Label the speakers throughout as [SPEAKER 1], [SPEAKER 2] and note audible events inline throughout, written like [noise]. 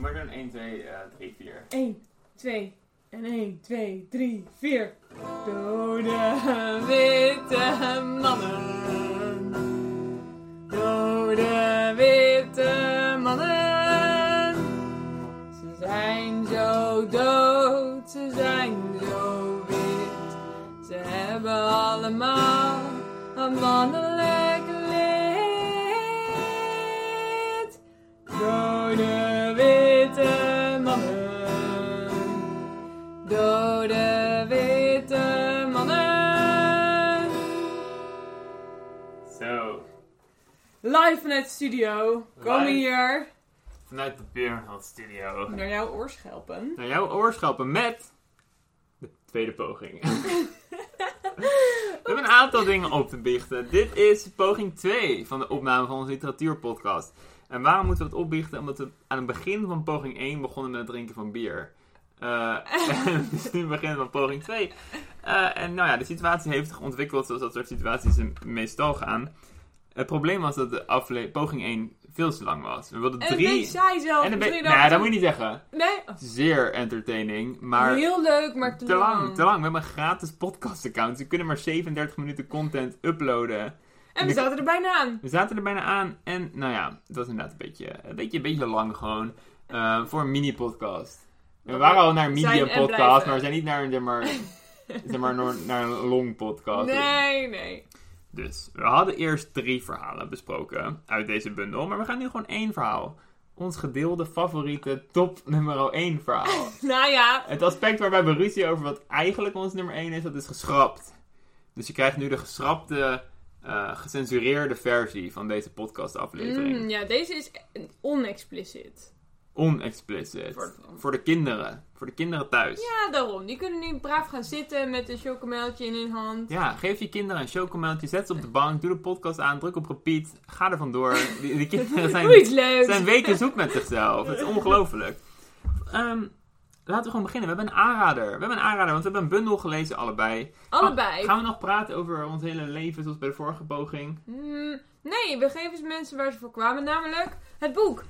[SPEAKER 1] Doe maar dan 1, 2, 3, 4.
[SPEAKER 2] 1, 2 en 1, 2, 3, 4. Dode witte mannen. Dode witte mannen. Ze zijn zo dood, ze zijn zo wit. Ze hebben allemaal een mannelijk Live vanuit de studio. Komen
[SPEAKER 1] Live.
[SPEAKER 2] hier
[SPEAKER 1] Vanuit de Beernhard Studio.
[SPEAKER 2] naar jouw oorschelpen.
[SPEAKER 1] Naar jouw oorschelpen met de tweede poging. [laughs] We hebben een aantal dingen op te biechten. Dit is poging 2 van de opname van onze literatuurpodcast. En waarom moeten we dat opbiechten? Omdat we aan het begin van poging 1 begonnen met het drinken van bier. Eh [laughs] en dus nu beginnen we van poging 2. Eh, en nou ja, de situatie heeft zich ontwikkeld zoals dat soort situaties meestal gaan. Het probleem was dat de afle- poging 1 veel te lang was. We wilden
[SPEAKER 2] En
[SPEAKER 1] drie...
[SPEAKER 2] zelf.
[SPEAKER 1] en een
[SPEAKER 2] Misschien
[SPEAKER 1] beetje... Nee,
[SPEAKER 2] dat-
[SPEAKER 1] moet je niet zeggen.
[SPEAKER 2] Nee? Oh,
[SPEAKER 1] Zeer entertaining, maar
[SPEAKER 2] Heel leuk, maar te,
[SPEAKER 1] te lang, te lang. We hebben een gratis podcast-account. We kunnen maar 37 minuten content uploaden.
[SPEAKER 2] En we zaten er bijna aan.
[SPEAKER 1] We zaten er bijna aan en nou ja, het was inderdaad een beetje, een beetje, een beetje lang gewoon eh, voor een mini-podcast. We waren al naar een
[SPEAKER 2] en
[SPEAKER 1] media-podcast, maar we zijn niet naar, een, zeg maar, [laughs] zeg maar, naar, naar een long-podcast.
[SPEAKER 2] Nee, nee.
[SPEAKER 1] Dus we hadden eerst drie verhalen besproken uit deze bundel, maar we gaan nu gewoon één verhaal. Ons gedeelde favoriete top nummer 1 verhaal. [laughs]
[SPEAKER 2] Nou ja,
[SPEAKER 1] Het aspect waarbij we ruzie over wat eigenlijk ons nummer 1 is, dat is geschrapt. Dus je krijgt nu de geschrapte, eh, gecensureerde versie van deze podcastaflevering.
[SPEAKER 2] mm, ja deze is onexplicit.
[SPEAKER 1] Onexplicit.
[SPEAKER 2] Voor-
[SPEAKER 1] Voor de kinderen. Voor de kinderen thuis.
[SPEAKER 2] Ja, daarom. Die kunnen nu braaf gaan zitten met een chocomeltje in hun hand.
[SPEAKER 1] Ja, geef je kinderen een chocomeltje, zet ze op de bank, doe de podcast aan, druk op repeat, ga er vandoor. [laughs] Die, die kinderen zijn,
[SPEAKER 2] leuks.
[SPEAKER 1] zijn weken zoek met zichzelf. Het is ongelooflijk. Ehm, laten we gewoon beginnen. We hebben een aanrader. We hebben een aanrader, want we hebben een bundel gelezen allebei.
[SPEAKER 2] Allebei.
[SPEAKER 1] Gaan we nog praten over ons hele leven, zoals bij de vorige poging?
[SPEAKER 2] Mm, nee, we geven ze mensen waar ze voor kwamen, namelijk het boek.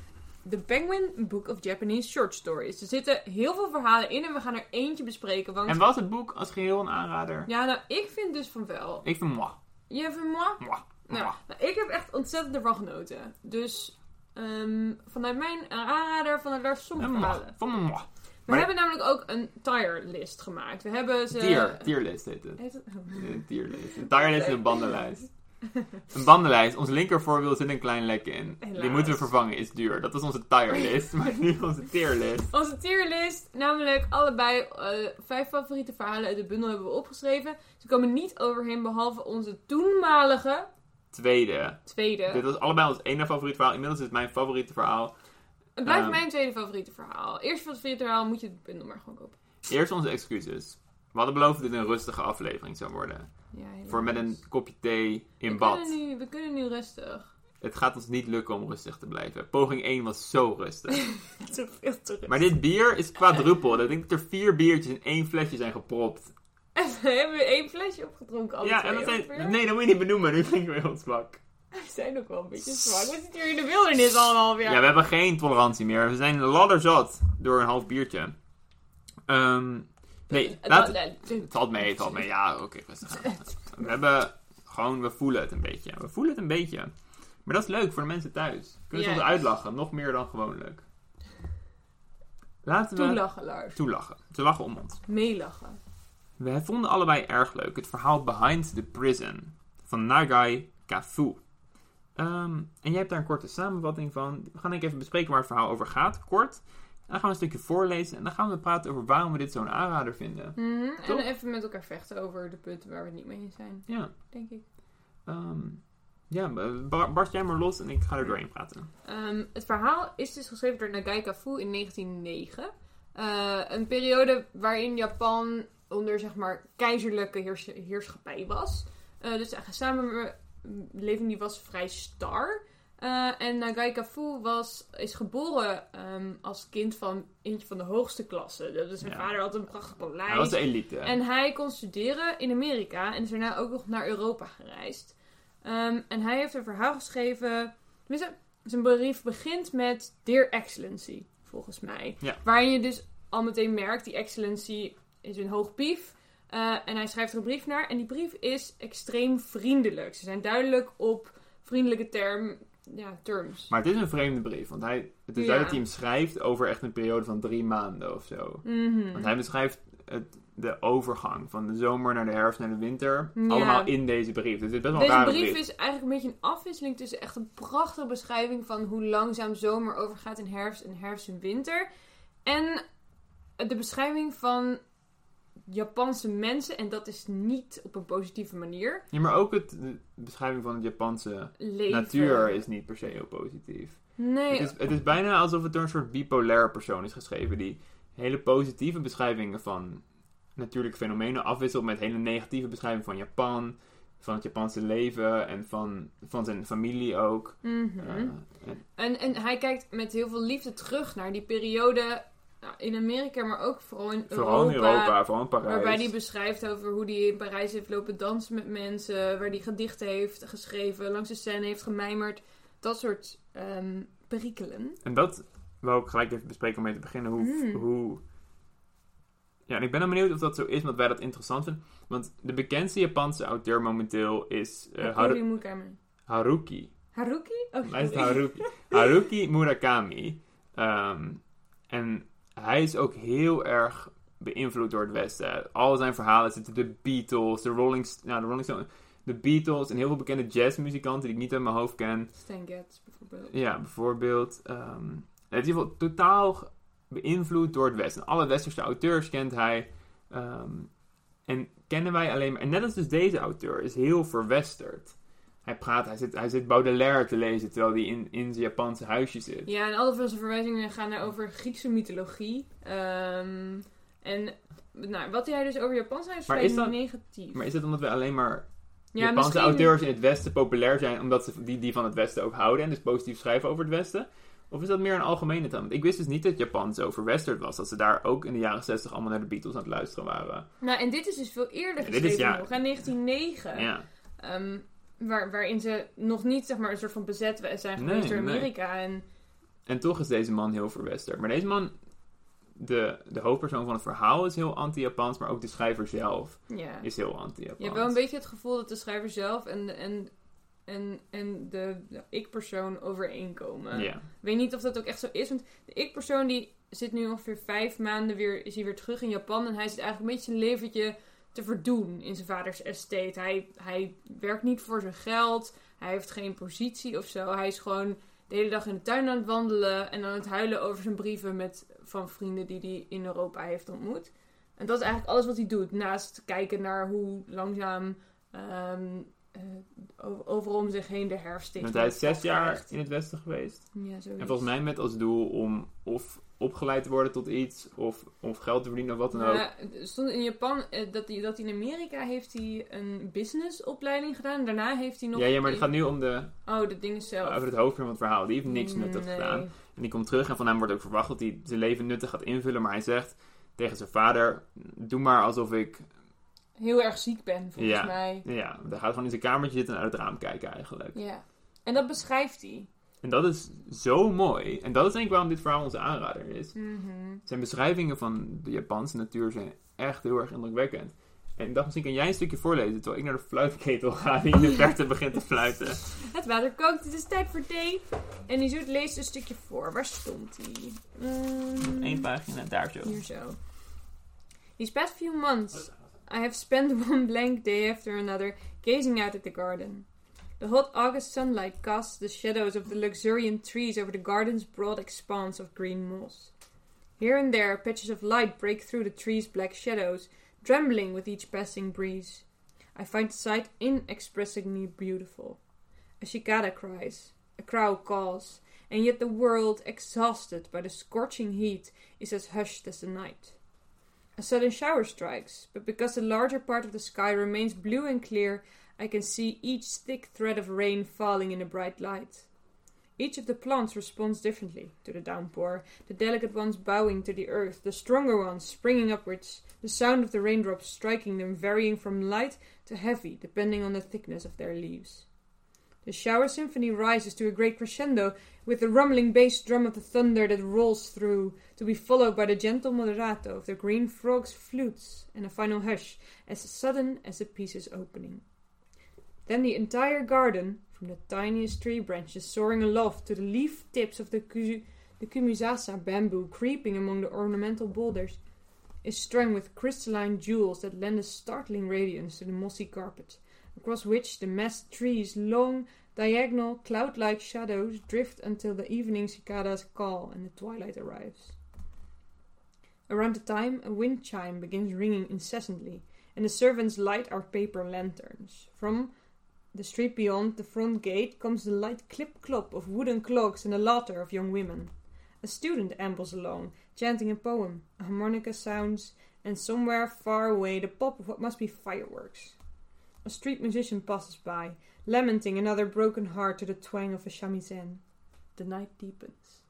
[SPEAKER 2] The Penguin Book of Japanese Short Stories. Er zitten heel veel verhalen in en we gaan er eentje bespreken. Want
[SPEAKER 1] En was het boek als geheel een aanrader?
[SPEAKER 2] ja, nou, ik vind dus van wel.
[SPEAKER 1] Ik vind moi.
[SPEAKER 2] Je vindt moi?
[SPEAKER 1] Moi.
[SPEAKER 2] Nou,
[SPEAKER 1] moi.
[SPEAKER 2] nou, ik heb echt ontzettend ervan genoten. Dus ehm, vanuit mijn aanrader van de Lars
[SPEAKER 1] moi.
[SPEAKER 2] verhalen.
[SPEAKER 1] Van moi.
[SPEAKER 2] We
[SPEAKER 1] Maar-
[SPEAKER 2] hebben namelijk ook een tire list gemaakt. We hebben ze...
[SPEAKER 1] Tier. Tierlist heet het.
[SPEAKER 2] Heet het?
[SPEAKER 1] Een tierlist. Een tierlist is een bandenlijst. [laughs] Een bandenlijst. Ons linkervoorwiel zit een klein lek in. Die moeten we vervangen, is duur. Dat was onze tierlist. [laughs] Maar nu onze tierlist.
[SPEAKER 2] Onze tierlist, namelijk allebei eh, vijf favoriete verhalen uit de bundel hebben we opgeschreven. Ze komen niet overheen behalve onze toenmalige
[SPEAKER 1] Tweede.
[SPEAKER 2] tweede.
[SPEAKER 1] Dit was allebei ons ene favoriet verhaal. Inmiddels is het mijn favoriete verhaal.
[SPEAKER 2] Het blijft
[SPEAKER 1] Ehm.
[SPEAKER 2] mijn tweede favoriete verhaal. Eerst favoriete verhaal moet je de bundel maar gewoon kopen.
[SPEAKER 1] Eerst onze excuses. We hadden beloofd dat dit een rustige aflevering zou worden.
[SPEAKER 2] Ja.
[SPEAKER 1] Voor met een kopje thee in
[SPEAKER 2] we
[SPEAKER 1] bad.
[SPEAKER 2] Kunnen nu, we kunnen nu rustig.
[SPEAKER 1] Het gaat ons niet lukken om rustig te blijven. Poging 1 was zo rustig. [laughs]
[SPEAKER 2] Te veel te rustig.
[SPEAKER 1] Maar dit bier is quadruppel. Ik denk dat er vier biertjes in één flesje zijn gepropt.
[SPEAKER 2] En we hebben één flesje opgedronken alle
[SPEAKER 1] ja, en dat zijn... Nee, dat moet je niet benoemen. Nu klinken we heel zwak.
[SPEAKER 2] We zijn ook wel een beetje zwak. We zitten hier in de wildernis al een half
[SPEAKER 1] Ja.
[SPEAKER 2] jaar.
[SPEAKER 1] we hebben geen tolerantie meer. We zijn ladderzat door een half biertje. Ehm, nee,
[SPEAKER 2] Het-
[SPEAKER 1] laat...
[SPEAKER 2] het-
[SPEAKER 1] Het valt mee, het valt mee. Ja, oké, rustig aan. [laughs] We hebben gewoon... We voelen het een beetje. We voelen het een beetje. Maar dat is leuk voor de mensen thuis. Kunnen ze ons uitlachen. Nog meer dan gewoonlijk. Laten we...
[SPEAKER 2] Toelachen, Lars.
[SPEAKER 1] Toelachen. Ze lachen om ons.
[SPEAKER 2] Meelachen.
[SPEAKER 1] We vonden allebei erg leuk het verhaal Behind the Prison van Nagai Kafu. Ehm, en jij hebt daar een korte samenvatting van. We gaan denk ik even bespreken waar het verhaal over gaat, kort. Dan gaan we een stukje voorlezen en dan gaan we praten over waarom we dit zo'n aanrader vinden.
[SPEAKER 2] Mhm, En even met elkaar vechten over de punten waar we het niet mee eens zijn,
[SPEAKER 1] Ja,
[SPEAKER 2] denk ik.
[SPEAKER 1] ehm, ja bar- barst jij maar los en ik ga er doorheen praten.
[SPEAKER 2] Ehm, het verhaal is dus geschreven door Nagai Kafu in 1909. Eh, een periode waarin Japan onder zeg maar keizerlijke heers- heerschappij was. Eh, dus de samenleving die was vrij star. Eh, en Nagai Kafu was, is geboren ehm, als kind van eentje van de hoogste klasse. Dus zijn
[SPEAKER 1] Ja.
[SPEAKER 2] vader had een prachtig paleis.
[SPEAKER 1] Hij was de elite.
[SPEAKER 2] En hij kon studeren in Amerika en is daarna ook nog naar Europa gereisd. Ehm, en hij heeft een verhaal geschreven. Tenminste, zijn brief begint met Dear Excellency. volgens mij.
[SPEAKER 1] Ja.
[SPEAKER 2] Waarin je dus al meteen merkt, die excellency is een hoog pief. eh, en hij schrijft er een brief naar. En die brief is extreem vriendelijk. Ze zijn duidelijk op vriendelijke term, ja, terms.
[SPEAKER 1] Maar het is een vreemde brief, want hij, het is
[SPEAKER 2] Ja.
[SPEAKER 1] duidelijk dat hij hem schrijft over echt een periode van drie maanden of zo.
[SPEAKER 2] Mhm.
[SPEAKER 1] Want hij beschrijft het, de overgang van de zomer naar de herfst naar de winter.
[SPEAKER 2] Ja.
[SPEAKER 1] Allemaal in deze brief. Dus het is best wel een
[SPEAKER 2] Deze
[SPEAKER 1] rare
[SPEAKER 2] brief
[SPEAKER 1] brief.
[SPEAKER 2] is eigenlijk een beetje een afwisseling tussen echt een prachtige beschrijving van hoe langzaam zomer overgaat in herfst en herfst en winter. En de beschrijving van Japanse mensen. En dat is niet op een positieve manier.
[SPEAKER 1] Ja, maar ook het, de beschrijving van het Japanse
[SPEAKER 2] Leven.
[SPEAKER 1] natuur is niet per se heel positief.
[SPEAKER 2] Nee,
[SPEAKER 1] Het, is, het is bijna alsof het door een soort bipolair persoon is geschreven. Die hele positieve beschrijvingen van natuurlijke fenomenen afwisselt met hele negatieve beschrijvingen van Japan. Van het Japanse leven en van, van zijn familie ook. Eh, en-
[SPEAKER 2] En, en hij kijkt met heel veel liefde terug naar die periode in Amerika, maar ook vooral in
[SPEAKER 1] vooral in Europa, vooral in Parijs.
[SPEAKER 2] Waarbij hij beschrijft over hoe hij in Parijs heeft lopen dansen met mensen. Waar hij gedichten heeft geschreven, langs de scène heeft gemijmerd. Dat soort ehm perikelen.
[SPEAKER 1] En dat wou ik gelijk even bespreken om mee te beginnen. Hoe,
[SPEAKER 2] Hmm.
[SPEAKER 1] hoe... Ja, en ik ben dan benieuwd of dat zo is, want wij dat interessant vinden. Want de bekendste Japanse auteur momenteel is eh, Haru-
[SPEAKER 2] Haruki Murakami.
[SPEAKER 1] Haruki.
[SPEAKER 2] Haruki? Oh.
[SPEAKER 1] Haruki. Haruki Murakami. Ehm, en hij is ook heel erg beïnvloed door het Westen. Al zijn verhalen zitten de Beatles, de Rolling, nou, de Rolling Stones, de Beatles en heel veel bekende jazzmuzikanten die ik niet uit mijn hoofd ken.
[SPEAKER 2] Stan Getz bijvoorbeeld.
[SPEAKER 1] Ja, bijvoorbeeld. ehm het is in ieder geval totaal beïnvloed door het Westen. Alle westerse auteurs kent hij. ehm, en kennen wij alleen maar. En net als dus deze auteur is heel verwesterd. Hij praat, hij zit, hij zit Baudelaire te lezen terwijl hij in, in zijn Japanse huisje zit.
[SPEAKER 2] Ja, en alle van zijn verwijzingen gaan naar over Griekse mythologie. Ehm, en nou, wat hij dus over Japan zei is
[SPEAKER 1] Maar is dat-
[SPEAKER 2] negatief.
[SPEAKER 1] Maar is het omdat we alleen maar
[SPEAKER 2] ja,
[SPEAKER 1] Japanse
[SPEAKER 2] misschien-
[SPEAKER 1] auteurs in het Westen populair zijn omdat ze die, die van het Westen ook houden en dus positief schrijven over het Westen? Of is dat meer een algemene? Want ik wist dus niet dat Japan zo verwesterd was. Dat ze daar ook in de jaren 60 allemaal naar de Beatles aan het luisteren waren.
[SPEAKER 2] Nou, en dit is dus veel eerder
[SPEAKER 1] Ja, dit is, ja.
[SPEAKER 2] nog, in 1909.
[SPEAKER 1] Ja.
[SPEAKER 2] Ehm, waar, waarin ze nog niet zeg maar, een soort van bezet zijn geweest
[SPEAKER 1] Nee,
[SPEAKER 2] door
[SPEAKER 1] nee.
[SPEAKER 2] Amerika. En,
[SPEAKER 1] En toch is deze man heel verwesterd. Maar deze man, de, de hoofdpersoon van het verhaal is heel anti-Japans, maar ook de schrijver zelf
[SPEAKER 2] ja.
[SPEAKER 1] is heel
[SPEAKER 2] Je
[SPEAKER 1] anti-Japans.
[SPEAKER 2] hebt wel een beetje het gevoel dat de schrijver zelf en, en, en, en de, de ik-persoon overeenkomen.
[SPEAKER 1] Ja.
[SPEAKER 2] Ik weet niet of dat ook echt zo is, want de ik-persoon die zit nu ongeveer vijf maanden weer, is hij weer terug in Japan. En hij zit eigenlijk een beetje zijn leventje verdoen in zijn vaders estate. Hij, hij werkt niet voor zijn geld, hij heeft geen positie of zo. Hij is gewoon de hele dag in de tuin aan het wandelen en aan het huilen over zijn brieven met, van vrienden die hij in Europa heeft ontmoet. En dat is eigenlijk alles wat hij doet, naast kijken naar hoe langzaam eh, over, over om zich heen de herfst steeds
[SPEAKER 1] Want hij is zes jaar in het Westen geweest.
[SPEAKER 2] Ja.
[SPEAKER 1] En volgens mij met als doel om of opgeleid te worden tot iets, of, of geld te verdienen of wat dan ook.
[SPEAKER 2] Ja, stond in Japan eh, dat hij dat in Amerika heeft hij een businessopleiding gedaan. Daarna heeft hij nog.
[SPEAKER 1] Ja, ja, maar het gaat nu om de,
[SPEAKER 2] Oh, de dingen zelf.
[SPEAKER 1] over het hoofdpunt van het verhaal. Die heeft niks nuttigs
[SPEAKER 2] Nee.
[SPEAKER 1] gedaan. En die komt terug en van hem wordt ook verwacht dat hij zijn leven nuttig gaat invullen. Maar hij zegt tegen zijn vader, doe maar alsof ik...
[SPEAKER 2] Heel erg ziek ben, volgens
[SPEAKER 1] Ja.
[SPEAKER 2] mij.
[SPEAKER 1] Ja, hij gaat gewoon in zijn kamertje zitten en uit het raam kijken eigenlijk.
[SPEAKER 2] Ja. En dat beschrijft hij.
[SPEAKER 1] En dat is zo mooi. En dat is denk ik waarom dit verhaal onze aanrader is.
[SPEAKER 2] Mhm.
[SPEAKER 1] Zijn beschrijvingen van de Japanse natuur zijn echt heel erg indrukwekkend. En ik dacht, misschien kan jij een stukje voorlezen terwijl ik naar de fluitketel ga die in de verte begint te fluiten. [laughs]
[SPEAKER 2] Het water kookt, het is tijd voor thee. En die zoet leest een stukje voor. Waar stond hij?
[SPEAKER 1] Eén pagina, daar zo.
[SPEAKER 2] Hier zo. These past few months, I have spent [laughs] one blank day after another gazing out at the garden. The hot August sunlight casts the shadows of the luxuriant trees over the garden's broad expanse of green moss. Here and there, patches of light break through the trees' black shadows, trembling with each passing breeze. I find the sight inexpressibly beautiful. A cicada cries, a crow calls, and yet the world, exhausted by the scorching heat, is as hushed as the night. A sudden shower strikes, but because the larger part of the sky remains blue and clear, I can see each thick thread of rain falling in the bright light. Each of the plants responds differently to the downpour, the delicate ones bowing to the earth, the stronger ones springing upwards, the sound of the raindrops striking them varying from light to heavy depending on the thickness of their leaves. The shower symphony rises to a great crescendo with the rumbling bass drum of the thunder that rolls through, to be followed by the gentle moderato of the green frog's flutes, and a final hush as sudden as the piece's opening. Then the entire garden, from the tiniest tree branches soaring aloft to the leaf tips of the, kuzu- the kumusasa bamboo creeping among the ornamental boulders, is strung with crystalline jewels that lend a startling radiance to the mossy carpet, across which the massed trees' long, diagonal, cloud-like shadows drift until the evening cicadas call and the twilight arrives. Around the time, a wind chime begins ringing incessantly, and the servants light our paper lanterns. From the street beyond the front gate comes the light clip-clop of wooden clogs and the laughter of young women. A student ambles along, chanting a poem. A harmonica sounds, and somewhere far away the pop of what must be fireworks. A street musician passes by, lamenting another broken heart to the twang of a shamisen. The night deepens.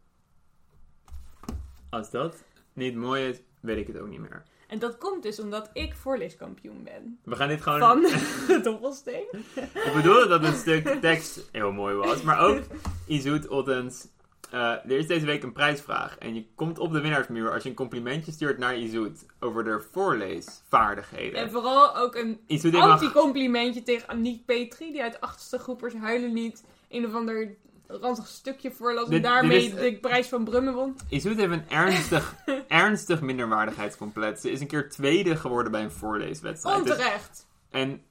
[SPEAKER 1] Als dat niet mooi is, weet ik het ook niet meer.
[SPEAKER 2] En dat komt dus omdat ik voorleeskampioen ben.
[SPEAKER 1] We gaan dit gewoon...
[SPEAKER 2] Van [laughs] de dobbelsteen.
[SPEAKER 1] Ik bedoelde dat het stuk tekst heel mooi was, maar ook Izoet Ottens. Eh, er is deze week een prijsvraag en je komt op de winnaarsmuur als je een complimentje stuurt naar Izoet over de voorleesvaardigheden.
[SPEAKER 2] En vooral ook een
[SPEAKER 1] mag...
[SPEAKER 2] anti-complimentje tegen Aniek Petri, die uit achtste groepers huilen niet een of ander ranzig stukje voorlas en
[SPEAKER 1] Dit- dit
[SPEAKER 2] daarmee
[SPEAKER 1] is-
[SPEAKER 2] de prijs van Brummen won.
[SPEAKER 1] Izoet heeft een ernstig, [laughs] ernstig minderwaardigheidscomplex. Ze is een keer tweede geworden bij een voorleeswedstrijd. Dus-
[SPEAKER 2] Onterecht.
[SPEAKER 1] En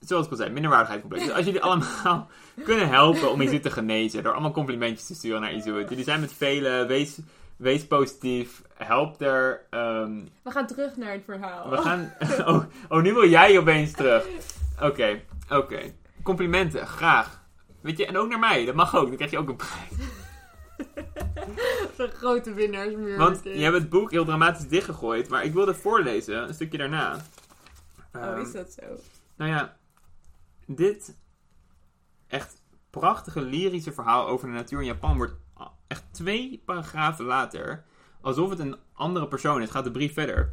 [SPEAKER 1] zoals ik al zei, minderwaardigheidscomplex. Dus als jullie allemaal [laughs] kunnen helpen om Izoet te genezen, door allemaal complimentjes te sturen naar Izoet. Jullie zijn met velen, wees, wees positief, help er. ehm,
[SPEAKER 2] We gaan terug naar het verhaal.
[SPEAKER 1] we gaan... [laughs] Oh, oh, nu wil jij opeens terug. Oké, oké. Complimenten, graag. Weet je, en ook naar mij, dat mag ook, dan krijg je ook een prijs. [laughs]
[SPEAKER 2] De grote winnaarsmuur.
[SPEAKER 1] Want je hebt het boek heel dramatisch dichtgegooid, maar ik wilde voorlezen, een stukje daarna.
[SPEAKER 2] Oh,
[SPEAKER 1] Ehm,
[SPEAKER 2] is dat zo?
[SPEAKER 1] Nou ja, dit echt prachtige lyrische verhaal over de natuur in Japan wordt echt twee paragrafen later, alsof het een andere persoon is, gaat de brief verder.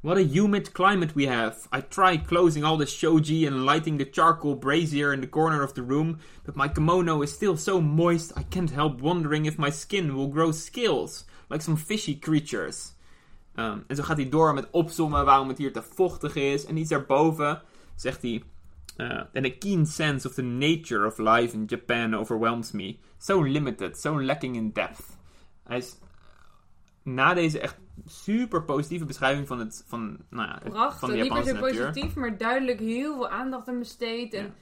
[SPEAKER 1] What a humid climate we have. I tried closing all the shoji and lighting the charcoal brazier in the corner of the room, but my kimono is still so moist I can't help wondering if my skin will grow scales, like some fishy creatures. Um, en zo gaat hij door met opzommen waarom het hier te vochtig is. En iets daarboven zegt hij... Uh, and a keen sense of the nature of life in Japan overwhelms me. So limited, so lacking in depth. Hij is na deze echt super positieve beschrijving van het van, nou ja,
[SPEAKER 2] Prachtig.
[SPEAKER 1] van de
[SPEAKER 2] Niet per
[SPEAKER 1] Japanse
[SPEAKER 2] se
[SPEAKER 1] natuur.
[SPEAKER 2] positief, maar duidelijk heel veel aandacht aan besteed. En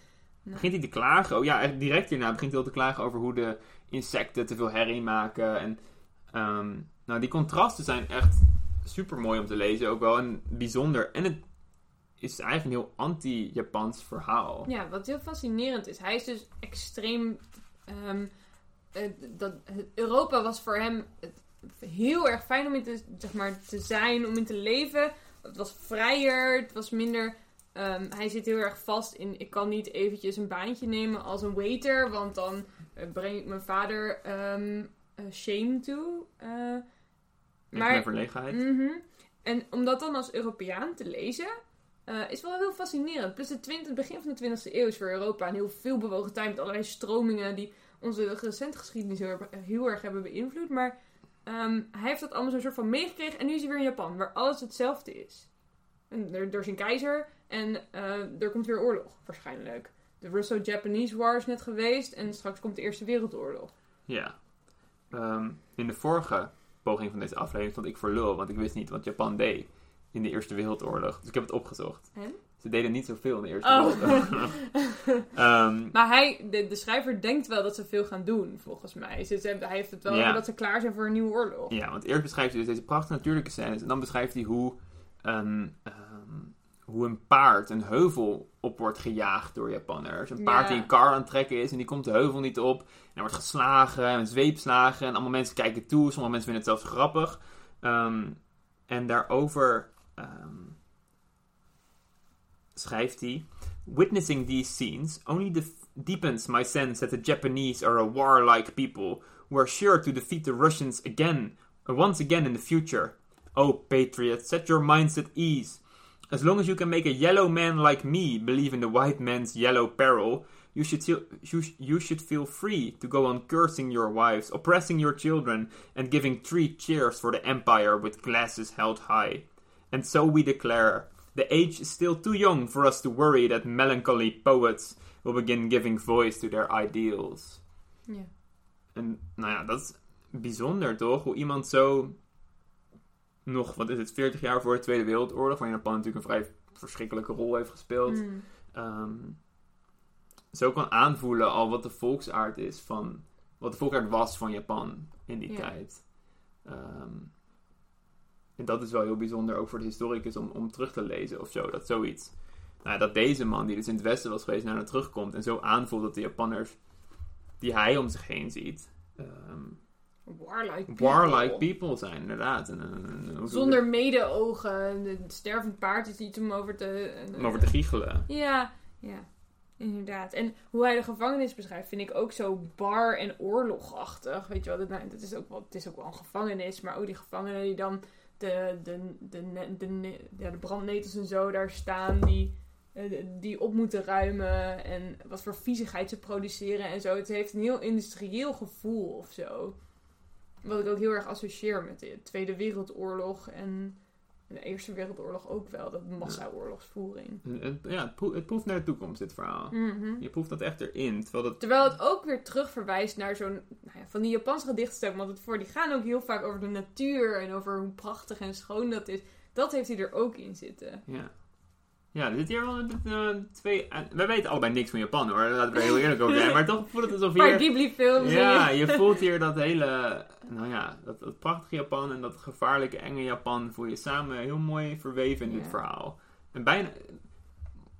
[SPEAKER 1] Begint hij te klagen? Oh ja, direct hierna begint hij al te klagen over hoe de insecten te veel herrie maken. En ehm, nou, die contrasten zijn echt super mooi om te lezen ook wel. En bijzonder. En het is eigenlijk een heel anti-Japans verhaal.
[SPEAKER 2] Ja, wat heel fascinerend is. Hij is dus extreem. ehm, eh, dat, Europa was voor hem heel erg fijn om in te, zeg maar, te zijn, om in te leven. Het was vrijer, het was minder. ehm, hij zit heel erg vast in. Ik kan niet eventjes een baantje nemen als een waiter, want dan eh, breng ik mijn vader ehm, eh, shame toe.
[SPEAKER 1] Maar,
[SPEAKER 2] maar
[SPEAKER 1] verlegenheid.
[SPEAKER 2] Mhm. En om dat dan als Europeaan te lezen, eh, is wel heel fascinerend. Plus het, 20, het begin van de 20e eeuw is voor Europa een heel veel bewogen tijd met allerlei stromingen die onze recente geschiedenis heel, erg- heel erg hebben beïnvloed. Maar ehm, hij heeft dat allemaal zo'n soort van meegekregen en nu is hij weer in Japan, waar alles hetzelfde is. En er, er is een keizer en eh, er komt weer oorlog, waarschijnlijk. De Russo-Japanese War is net geweest en straks komt de Eerste Wereldoorlog.
[SPEAKER 1] Ja. Ehm, in de vorige poging van deze aflevering stond ik voor lul, want ik wist niet wat Japan deed in de Eerste Wereldoorlog. Dus ik heb het opgezocht. Ze deden niet zoveel in de Eerste
[SPEAKER 2] Oh.
[SPEAKER 1] Wereldoorlog. [laughs] Ehm,
[SPEAKER 2] Maar hij, de, de schrijver denkt wel dat ze veel gaan doen, volgens mij. Ze, ze- hij heeft het wel over dat ze klaar zijn voor een nieuwe oorlog.
[SPEAKER 1] Ja, want eerst beschrijft hij dus deze prachtige natuurlijke scènes. En dan beschrijft hij hoe, een, ehm, hoe een paard een heuvel op wordt gejaagd door Japanners. Een paard die een kar aan het trekken is en die komt de heuvel niet op. En er wordt geslagen en zweepslagen. En allemaal mensen kijken toe. Sommige mensen vinden het zelfs grappig. Ehm, en daarover ehm, schrijft hij... Witnessing these scenes only deepens my sense that the Japanese are a warlike people who are sure to defeat the Russians again, uh, once again in the future. Oh, patriots, set your minds at ease. As long as you can make a yellow man like me believe in the white man's yellow peril, You should, feel, you, you should feel free to go on cursing your wives, oppressing your children, and giving three cheers for the empire with glasses held high. And so we declare the age is still too young for us to worry that melancholy poets will begin giving voice to their ideals.
[SPEAKER 2] Ja.
[SPEAKER 1] En nou ja, dat is bijzonder toch? Hoe iemand zo nog, wat is het, 40 jaar voor de Tweede Wereldoorlog, waarin Japan natuurlijk een vrij verschrikkelijke rol heeft gespeeld,
[SPEAKER 2] Mm.
[SPEAKER 1] ehm, zo kan aanvoelen al wat de volksaard is van, wat de volksaard was van Japan in die
[SPEAKER 2] Ja.
[SPEAKER 1] tijd. Ehm, en dat is wel heel bijzonder, ook voor de historicus, om, om terug te lezen of zo, dat zoiets. Nou, dat deze man, die dus in het Westen was geweest, naar terugkomt en zo aanvoelt dat de Japanners, die hij om zich heen ziet, ehm,
[SPEAKER 2] Warlike people.
[SPEAKER 1] warlike people zijn, inderdaad. En, en- en- hoe-
[SPEAKER 2] Zonder medeogen. Een stervend paard is iets om over te...
[SPEAKER 1] om over te giechelen.
[SPEAKER 2] Ja, ja. Inderdaad. En hoe hij de gevangenis beschrijft, vind ik ook zo bar- en oorlogachtig. Weet je wel, dat, nou, dat is ook wel, het is ook wel een gevangenis, maar ook die gevangenen die dan de, de, de, de, ja, de brandnetels en zo daar staan, die, eh, die op moeten ruimen en wat voor viezigheid ze produceren en zo. Het heeft een heel industrieel gevoel of zo. Wat ik ook heel erg associeer met de Tweede Wereldoorlog en de Eerste Wereldoorlog ook wel, dat massaoorlogsvoering.
[SPEAKER 1] Ja, het, proef, het proeft naar de toekomst, dit verhaal.
[SPEAKER 2] Mhm.
[SPEAKER 1] Je proeft dat echt erin. Terwijl dat,
[SPEAKER 2] Terwijl het ook weer terug verwijst naar zo'n... Nou ja, van die Japanse gedichtstukken. Want het voor, die gaan ook heel vaak over de natuur. En over hoe prachtig en schoon dat is. Dat heeft hij er ook in zitten.
[SPEAKER 1] ja. Ja, er zit hier wel eh, twee... en wij weten allebei niks van Japan hoor, laten we er heel eerlijk over zijn. [laughs] Maar toch voelt het alsof
[SPEAKER 2] Maar
[SPEAKER 1] hier...
[SPEAKER 2] Ghibli films.
[SPEAKER 1] Ja, je [laughs] voelt hier dat hele... Nou ja, dat, dat prachtige Japan en dat gevaarlijke, enge Japan voel je samen heel mooi verweven in dit
[SPEAKER 2] Ja.
[SPEAKER 1] verhaal. En bijna...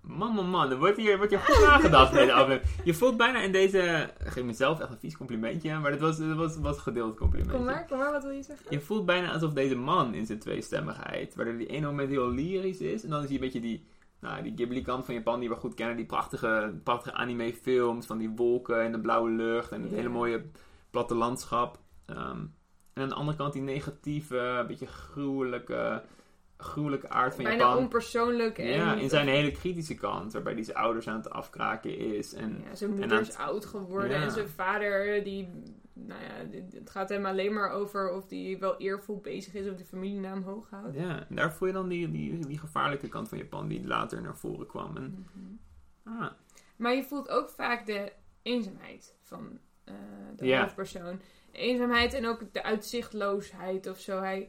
[SPEAKER 1] Man, man, man, er wordt hier, wordt hier goed nagedacht bij de [laughs] aflevering. Je voelt bijna in deze... Ik geef mezelf echt een vies complimentje, maar dit was, dit was, was een gedeeld complimentje.
[SPEAKER 2] Kom maar, kom maar, wat wil je zeggen?
[SPEAKER 1] Je voelt bijna alsof deze man in zijn tweestemmigheid, waar die ene moment heel lyrisch is, en dan is hij een beetje die, nou, die Ghibli-kant van Japan die we goed kennen, die prachtige, prachtige anime-films van die wolken en de blauwe lucht en het hele mooie platte landschap. Ehm, en aan de andere kant die negatieve, beetje gruwelijke, gruwelijke aard van
[SPEAKER 2] Bijna
[SPEAKER 1] Japan.
[SPEAKER 2] onpersoonlijk. En
[SPEAKER 1] Ja, in zijn hele kritische kant, waarbij hij zijn ouders aan het afkraken is. En,
[SPEAKER 2] Ja, zijn
[SPEAKER 1] en
[SPEAKER 2] moeder
[SPEAKER 1] aan
[SPEAKER 2] is oud geworden.
[SPEAKER 1] Ja.
[SPEAKER 2] En zijn vader, die... Nou ja, het gaat hem alleen maar over of hij wel eervol bezig is. Of die familienaam hoog houdt.
[SPEAKER 1] ja, en daar voel je dan die, die, die gevaarlijke kant van Japan die later naar voren kwam. En,
[SPEAKER 2] Mhm.
[SPEAKER 1] ah,
[SPEAKER 2] Maar je voelt ook vaak de eenzaamheid van eh, de hoofdpersoon. De eenzaamheid en ook de uitzichtloosheid of zo. Hij,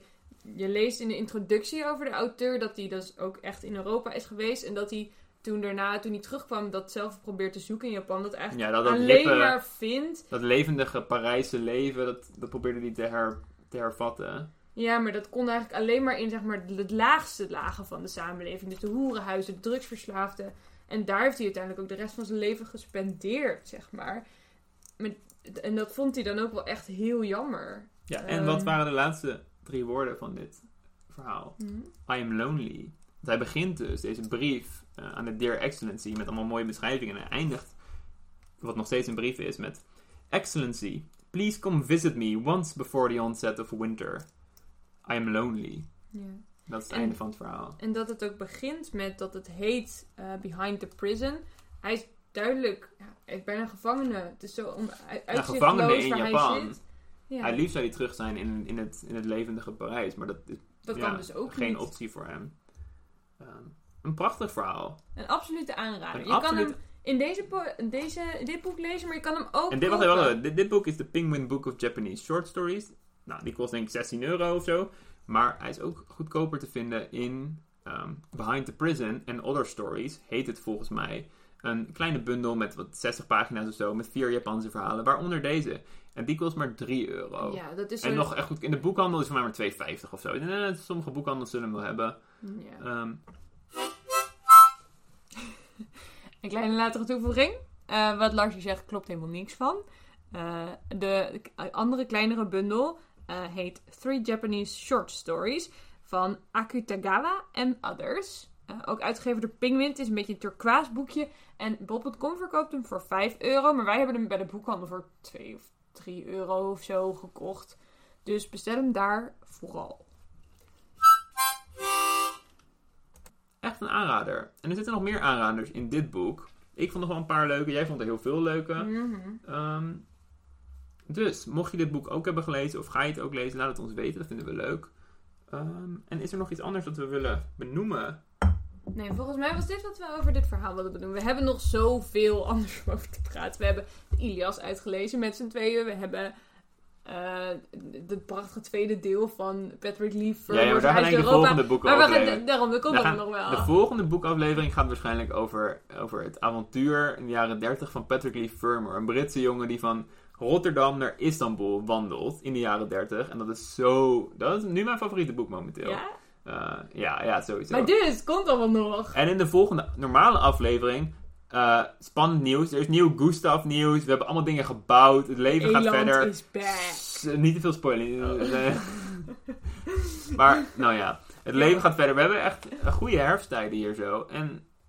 [SPEAKER 2] je leest in de introductie over de auteur dat hij dus ook echt in Europa is geweest. En dat hij toen daarna, toen hij terugkwam, dat zelf probeert te zoeken in Japan. Dat eigenlijk
[SPEAKER 1] ja, dat, dat,
[SPEAKER 2] alleen maar vindt.
[SPEAKER 1] dat levendige Parijse leven, dat, dat probeerde hij te, her, te hervatten.
[SPEAKER 2] Ja, maar dat kon eigenlijk alleen maar in zeg maar, de laagste lagen van de samenleving. Dus de hoerenhuizen, de drugsverslaafden. En daar heeft hij uiteindelijk ook de rest van zijn leven gespendeerd, zeg maar. Met, en dat vond hij dan ook wel echt heel jammer.
[SPEAKER 1] Ja, en
[SPEAKER 2] Ehm.
[SPEAKER 1] wat waren de laatste drie woorden van dit verhaal? I am lonely. Want hij begint dus deze brief eh, aan de Dear Excellency met allemaal mooie beschrijvingen. En hij eindigt, wat nog steeds een brief is, met Excellency, please come visit me once before the onset of winter. I am lonely.
[SPEAKER 2] Ja.
[SPEAKER 1] Dat is het
[SPEAKER 2] En-
[SPEAKER 1] einde van het verhaal.
[SPEAKER 2] En dat het ook begint met dat het heet eh, Behind the Prison. Hij is duidelijk, ja, hij is bijna een gevangene. Het is zo
[SPEAKER 1] Ja,
[SPEAKER 2] uitzichtloos
[SPEAKER 1] in
[SPEAKER 2] waar hij
[SPEAKER 1] Japan.
[SPEAKER 2] zit. Ja,
[SPEAKER 1] Hij liefst zou hij terug zijn in, in, het, in het levendige Parijs, maar dat is
[SPEAKER 2] dat kan dus ook
[SPEAKER 1] geen
[SPEAKER 2] niet.
[SPEAKER 1] optie voor hem. Ehm, een prachtig verhaal.
[SPEAKER 2] Een absolute aanrader.
[SPEAKER 1] Een
[SPEAKER 2] je kan hem in deze, deze, dit boek lezen, maar je kan hem ook
[SPEAKER 1] En dit, wacht even. dit, dit boek is de Penguin Book of Japanese Short Stories. Nou, die kost denk ik 16 euro of zo. Maar hij is ook goedkoper te vinden in ehm, Behind the Prison and Other Stories, heet het volgens mij. Een kleine bundel met wat 60 pagina's of zo, met vier Japanse verhalen, waaronder deze. En die kost maar 3 euro.
[SPEAKER 2] Ja, dat is
[SPEAKER 1] En nog echt goed, in de boekhandel is voor mij maar 2,50 of zo. Eh, sommige boekhandels zullen hem wel hebben.
[SPEAKER 2] Ja.
[SPEAKER 1] Ehm, [laughs]
[SPEAKER 2] Een kleine latere toevoeging. Eh, wat Lars zegt, klopt helemaal niks van. Eh, de andere kleinere bundel heet Three Japanese Short Stories van Akutagawa and Others. Ook uitgegeven door Penguin. Het is een beetje een turquoise boekje. En Bob.com verkoopt hem voor 5 euro. Maar wij hebben hem bij de boekhandel voor 2 of 3 euro of zo gekocht. Dus bestel hem daar vooral.
[SPEAKER 1] echt een aanrader. En er zitten nog meer aanraders in dit boek. Ik vond nog wel een paar leuke. Jij vond er heel veel leuke.
[SPEAKER 2] Mhm.
[SPEAKER 1] Ehm, dus, mocht je dit boek ook hebben gelezen, of ga je het ook lezen, laat het ons weten. Dat vinden we leuk. Ehm, en is er nog iets anders dat we willen benoemen?
[SPEAKER 2] Nee, volgens mij was dit wat we over dit verhaal wilden doen. We hebben nog zoveel [laughs] anders over te praten. We hebben de Ilias uitgelezen met z'n tweeën. We hebben eh het prachtige tweede deel van Patrick Lee
[SPEAKER 1] Ja, ja, maar daar gaan de volgende boeken
[SPEAKER 2] Maar
[SPEAKER 1] over leven.
[SPEAKER 2] daarom,
[SPEAKER 1] We gaan-
[SPEAKER 2] nog wel.
[SPEAKER 1] De volgende boekaflevering gaat waarschijnlijk over, over het avontuur in de jaren 30 van Patrick Lee Fermor. Een Britse jongen die van Rotterdam naar Istanbul wandelt in de jaren 30. En dat is zo... Dat is nu mijn favoriete boek momenteel.
[SPEAKER 2] ja?
[SPEAKER 1] Eh, ja, ja, sowieso.
[SPEAKER 2] Maar dit komt allemaal nog.
[SPEAKER 1] En in de volgende normale aflevering... eh, spannend nieuws. Er is nieuw Gustav nieuws. We hebben allemaal dingen gebouwd. Het leven gaat verder.
[SPEAKER 2] is back.
[SPEAKER 1] S- Niet te veel spoiling.
[SPEAKER 2] Oh. [laughs]
[SPEAKER 1] Maar, nou ja. Het leven gaat verder. We hebben echt een goede herfsttijden hier zo. En,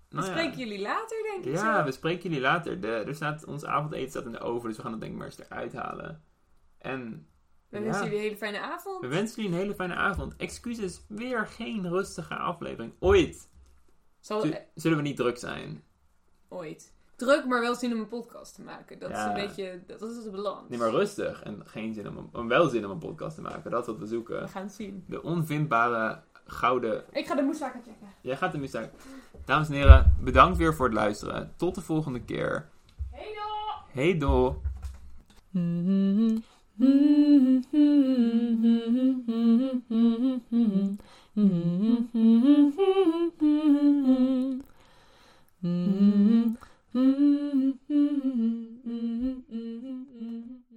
[SPEAKER 2] We
[SPEAKER 1] nou ja.
[SPEAKER 2] spreken jullie later, denk ik
[SPEAKER 1] Ja,
[SPEAKER 2] zo.
[SPEAKER 1] we spreken jullie later. De, er staat, ons avondeten staat in de oven, dus we gaan het denk ik maar eens eruit halen. En
[SPEAKER 2] We
[SPEAKER 1] ja,
[SPEAKER 2] wensen jullie een hele fijne avond.
[SPEAKER 1] we wensen jullie een hele fijne avond. Excuses, weer geen rustige aflevering. Ooit
[SPEAKER 2] Zal,
[SPEAKER 1] zullen we niet druk zijn.
[SPEAKER 2] ooit. Druk, maar wel zin om een podcast te maken. Dat
[SPEAKER 1] Ja.
[SPEAKER 2] is een beetje, dat is de balans.
[SPEAKER 1] Nee, maar rustig. En geen zin om, een- om wel zin om een podcast te maken. Dat is wat we
[SPEAKER 2] We
[SPEAKER 1] zoeken.
[SPEAKER 2] gaan het zien.
[SPEAKER 1] De onvindbare gouden...
[SPEAKER 2] Ik ga de moeszaken checken.
[SPEAKER 1] Jij gaat de muziek... Dames en heren, bedankt weer voor het luisteren. Tot de volgende keer.
[SPEAKER 2] Hey doei!
[SPEAKER 1] Hey doei.
[SPEAKER 3] Mm-hmm. [laughs]